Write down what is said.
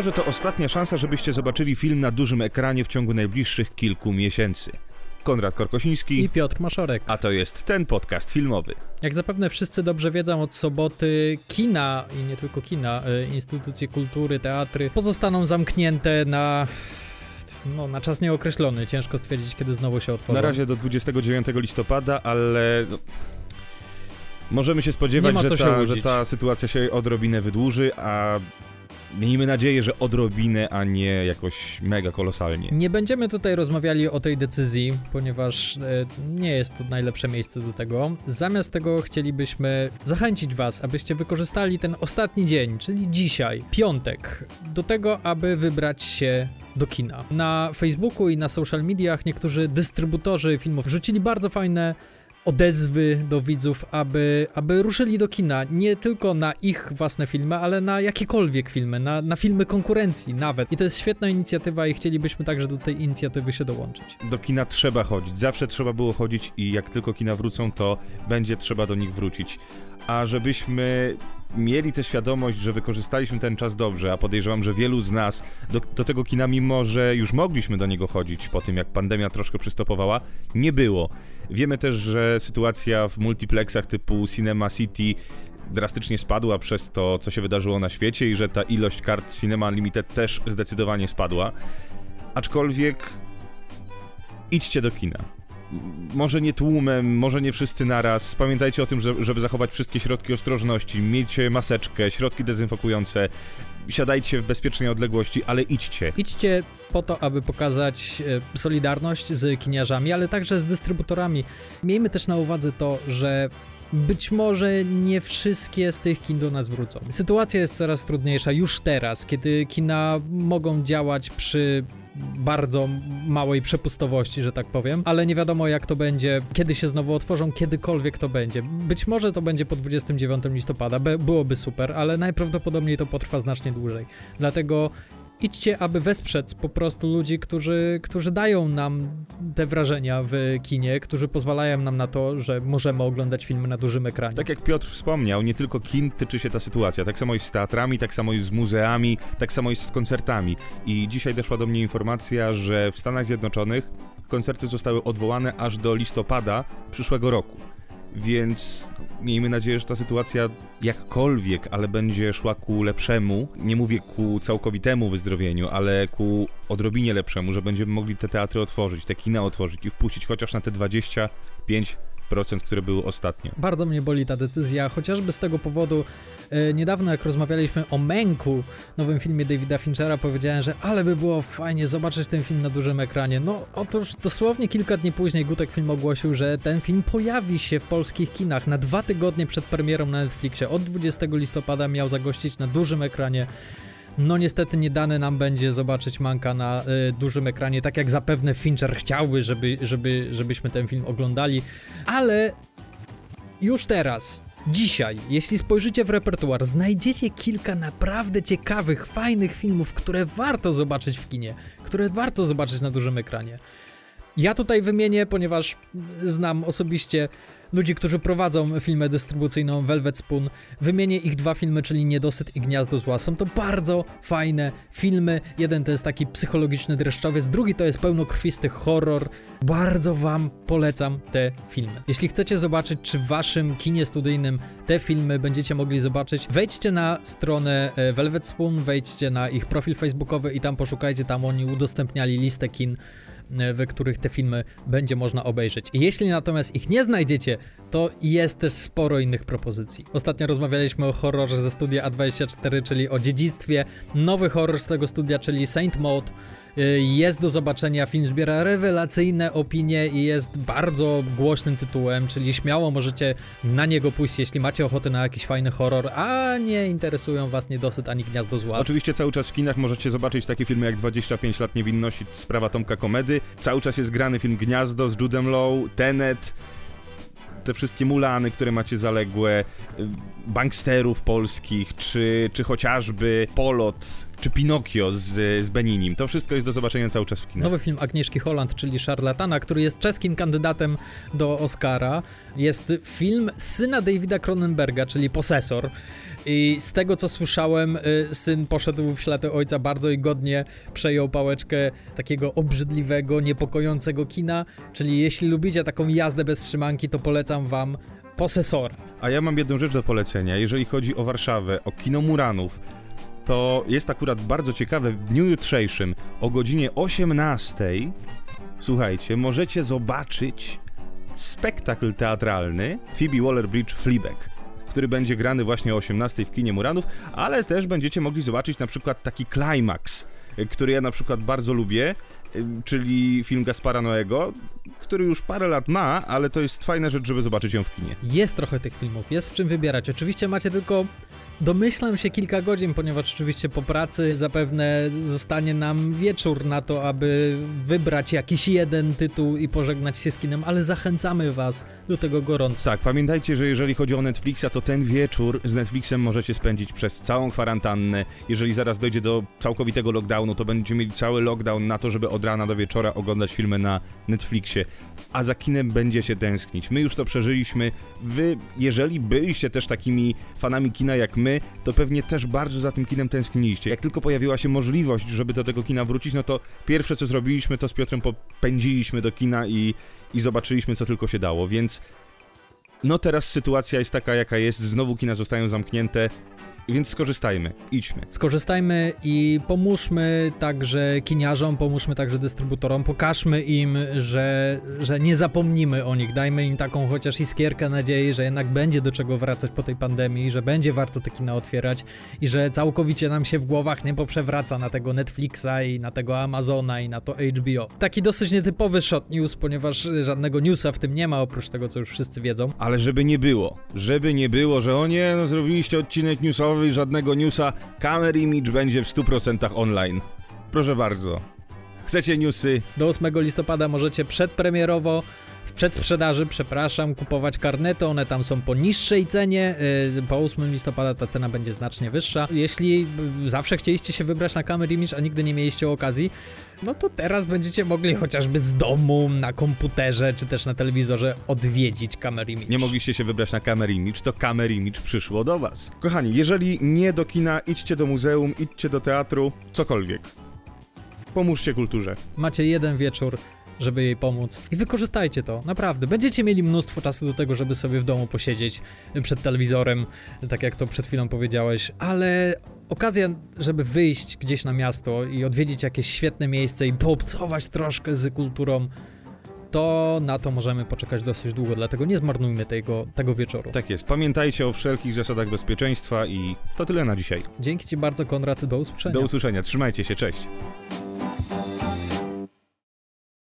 może to ostatnia szansa, żebyście zobaczyli film na dużym ekranie w ciągu najbliższych kilku miesięcy. Konrad Korkosiński i Piotr Maszorek. A to jest ten podcast filmowy. Jak zapewne wszyscy dobrze wiedzą, od soboty kina i nie tylko kina, e, instytucje kultury, teatry pozostaną zamknięte na no, na czas nieokreślony. Ciężko stwierdzić, kiedy znowu się otworzą. Na razie do 29 listopada, ale no, możemy się spodziewać, że ta, że ta sytuacja się odrobinę wydłuży, a Miejmy nadzieję, że odrobinę, a nie jakoś mega kolosalnie. Nie będziemy tutaj rozmawiali o tej decyzji, ponieważ e, nie jest to najlepsze miejsce do tego. Zamiast tego chcielibyśmy zachęcić Was, abyście wykorzystali ten ostatni dzień, czyli dzisiaj, piątek, do tego, aby wybrać się do kina. Na Facebooku i na social mediach niektórzy dystrybutorzy filmów rzucili bardzo fajne odezwy do widzów, aby, aby ruszyli do kina. Nie tylko na ich własne filmy, ale na jakiekolwiek filmy, na, na filmy konkurencji nawet. I to jest świetna inicjatywa i chcielibyśmy także do tej inicjatywy się dołączyć. Do kina trzeba chodzić. Zawsze trzeba było chodzić i jak tylko kina wrócą, to będzie trzeba do nich wrócić. A żebyśmy mieli tę świadomość, że wykorzystaliśmy ten czas dobrze, a podejrzewam, że wielu z nas do, do, tego kina, mimo że już mogliśmy do niego chodzić po tym, jak pandemia troszkę przystopowała, nie było. Wiemy też, że sytuacja w multiplexach typu Cinema City drastycznie spadła przez to, co się wydarzyło na świecie i że ta ilość kart Cinema Limited też zdecydowanie spadła. Aczkolwiek idźcie do kina może nie tłumem, może nie wszyscy naraz. Pamiętajcie o tym, żeby zachować wszystkie środki ostrożności. Miejcie maseczkę, środki dezynfekujące. Siadajcie w bezpiecznej odległości, ale idźcie. Idźcie po to, aby pokazać e, solidarność z kiniarzami, ale także z dystrybutorami. Miejmy też na uwadze to, że być może nie wszystkie z tych kin do nas wrócą. Sytuacja jest coraz trudniejsza już teraz, kiedy kina mogą działać przy bardzo małej przepustowości, że tak powiem, ale nie wiadomo jak to będzie, kiedy się znowu otworzą, kiedykolwiek to będzie. Być może to będzie po 29 listopada, byłoby super, ale najprawdopodobniej to potrwa znacznie dłużej. Dlatego idźcie, aby wesprzeć po prostu ludzi, którzy, którzy dają nam te wrażenia w kinie, którzy pozwalają nam na to, że możemy oglądać filmy na dużym ekranie. Tak jak Piotr wspomniał, nie tylko kin tyczy się ta sytuacja, tak samo jest z teatrami, tak samo jest z muzeami, tak samo jest z koncertami. I dzisiaj doszła do mnie informacja, że w Stanach Zjednoczonych koncerty zostały odwołane aż do listopada przyszłego roku. Więc miejmy nadzieję, że ta sytuacja jakkolwiek, ale będzie szła ku lepszemu. Nie mówię ku całkowitemu wyzdrowieniu, ale ku odrobinie lepszemu, że będziemy mogli te teatry otworzyć, te kina otworzyć i wpuścić chociaż na te 25 które były ostatnio. Bardzo mnie boli ta decyzja, chociażby z tego powodu e, niedawno jak rozmawialiśmy o Męku, nowym filmie Davida Finchera, powiedziałem, że ale by było fajnie zobaczyć ten film na dużym ekranie. No otóż dosłownie kilka dni później Gutek Film ogłosił, że ten film pojawi się w polskich kinach na dwa tygodnie przed premierą na Netflixie. Od 20 listopada miał zagościć na dużym ekranie no niestety nie dane nam będzie zobaczyć Manka na y, dużym ekranie, tak jak zapewne Fincher chciałby, żeby, żeby, żebyśmy ten film oglądali, ale już teraz Dzisiaj, jeśli spojrzycie w repertuar, znajdziecie kilka naprawdę ciekawych, fajnych filmów, które warto zobaczyć w kinie, które warto zobaczyć na dużym ekranie. Ja tutaj wymienię, ponieważ znam osobiście ludzi, którzy prowadzą filmę dystrybucyjną Velvet Spoon. Wymienię ich dwa filmy, czyli Niedosyt i Gniazdo Zła. Są to bardzo fajne filmy. Jeden to jest taki psychologiczny dreszczowiec, drugi to jest pełnokrwisty horror. Bardzo wam polecam te filmy. Jeśli chcecie zobaczyć, czy w waszym kinie studyjnym te filmy będziecie mogli zobaczyć, wejdźcie na stronę e, Velvet Spoon, wejdźcie na ich profil facebookowy i tam poszukajcie, tam oni udostępniali listę kin w których te filmy będzie można obejrzeć. Jeśli natomiast ich nie znajdziecie, to jest też sporo innych propozycji. Ostatnio rozmawialiśmy o horrorze ze studia A24, czyli o dziedzictwie. Nowy horror z tego studia, czyli Saint Maud jest do zobaczenia, film zbiera rewelacyjne opinie i jest bardzo głośnym tytułem, czyli śmiało możecie na niego pójść, jeśli macie ochotę na jakiś fajny horror, a nie interesują was niedosyt ani Gniazdo Zła. Oczywiście cały czas w kinach możecie zobaczyć takie filmy jak 25 lat niewinności, sprawa Tomka Komedy. Cały czas jest grany film Gniazdo z Judem Low, Tenet, te wszystkie mulany, które macie zaległe, y, banksterów polskich, czy, czy chociażby Polot, czy Pinokio z, z Beninim. To wszystko jest do zobaczenia cały czas w kinach. Nowy film Agnieszki Holland, czyli Szarlatana, który jest czeskim kandydatem do Oscara. Jest film syna Davida Cronenberga, czyli Posesor. I z tego co słyszałem, y, syn poszedł w ślady ojca bardzo i godnie przejął pałeczkę takiego obrzydliwego, niepokojącego kina. Czyli jeśli lubicie taką jazdę bez trzymanki, to polecam wam Posesora. A ja mam jedną rzecz do polecenia. Jeżeli chodzi o Warszawę, o kino Muranów, to jest akurat bardzo ciekawe w dniu jutrzejszym o godzinie 18. Słuchajcie, możecie zobaczyć spektakl teatralny Phoebe Waller-Bridge Fleabag który będzie grany właśnie o 18 w kinie Muranów, ale też będziecie mogli zobaczyć na przykład taki klimaks, który ja na przykład bardzo lubię, czyli film Gaspara Noego, który już parę lat ma, ale to jest fajna rzecz, żeby zobaczyć ją w kinie. Jest trochę tych filmów, jest w czym wybierać. Oczywiście macie tylko Domyślam się kilka godzin, ponieważ oczywiście po pracy zapewne zostanie nam wieczór na to, aby wybrać jakiś jeden tytuł i pożegnać się z kinem, ale zachęcamy Was do tego gorąco. Tak, pamiętajcie, że jeżeli chodzi o Netflixa, to ten wieczór z Netflixem możecie spędzić przez całą kwarantannę. Jeżeli zaraz dojdzie do całkowitego lockdownu, to będziecie mieli cały lockdown na to, żeby od rana do wieczora oglądać filmy na Netflixie. A za kinem będziecie tęsknić. My już to przeżyliśmy. Wy, jeżeli byliście też takimi fanami kina jak my, to pewnie też bardzo za tym kinem tęskniliście. Jak tylko pojawiła się możliwość, żeby do tego kina wrócić, no to pierwsze co zrobiliśmy, to z Piotrem popędziliśmy do kina i, i zobaczyliśmy co tylko się dało, więc no teraz sytuacja jest taka jaka jest, znowu kina zostają zamknięte, więc skorzystajmy, idźmy. Skorzystajmy i pomóżmy także kiniarzom, pomóżmy także dystrybutorom, pokażmy im, że, że nie zapomnimy o nich, dajmy im taką chociaż iskierkę nadziei, że jednak będzie do czego wracać po tej pandemii, że będzie warto te kina otwierać i że całkowicie nam się w głowach nie poprzewraca na tego Netflixa i na tego Amazona i na to HBO. Taki dosyć nietypowy shot news, ponieważ żadnego newsa w tym nie ma, oprócz tego, co już wszyscy wiedzą. Ale żeby nie było, żeby nie było, że o nie, no zrobiliście odcinek newsowy, żadnego newsa, Camera Image będzie w 100% online. Proszę bardzo. Chcecie newsy? Do 8 listopada możecie przedpremierowo w przedsprzedaży, przepraszam, kupować karnety, one tam są po niższej cenie, y, po 8 listopada ta cena będzie znacznie wyższa. Jeśli zawsze chcieliście się wybrać na Camera Image, a nigdy nie mieliście okazji, no to teraz będziecie mogli chociażby z domu, na komputerze, czy też na telewizorze odwiedzić Camera Image. Nie mogliście się wybrać na Camera Image, to Camera Image przyszło do was. Kochani, jeżeli nie do kina, idźcie do muzeum, idźcie do teatru, cokolwiek. Pomóżcie kulturze. Macie jeden wieczór żeby jej pomóc. I wykorzystajcie to, naprawdę. Będziecie mieli mnóstwo czasu do tego, żeby sobie w domu posiedzieć przed telewizorem, tak jak to przed chwilą powiedziałeś, ale okazja, żeby wyjść gdzieś na miasto i odwiedzić jakieś świetne miejsce i poobcować troszkę z kulturą, to na to możemy poczekać dosyć długo, dlatego nie zmarnujmy tego, tego wieczoru. Tak jest. Pamiętajcie o wszelkich zasadach bezpieczeństwa i to tyle na dzisiaj. Dzięki Ci bardzo, Konrad. Do usłyszenia. Do usłyszenia. Trzymajcie się. Cześć.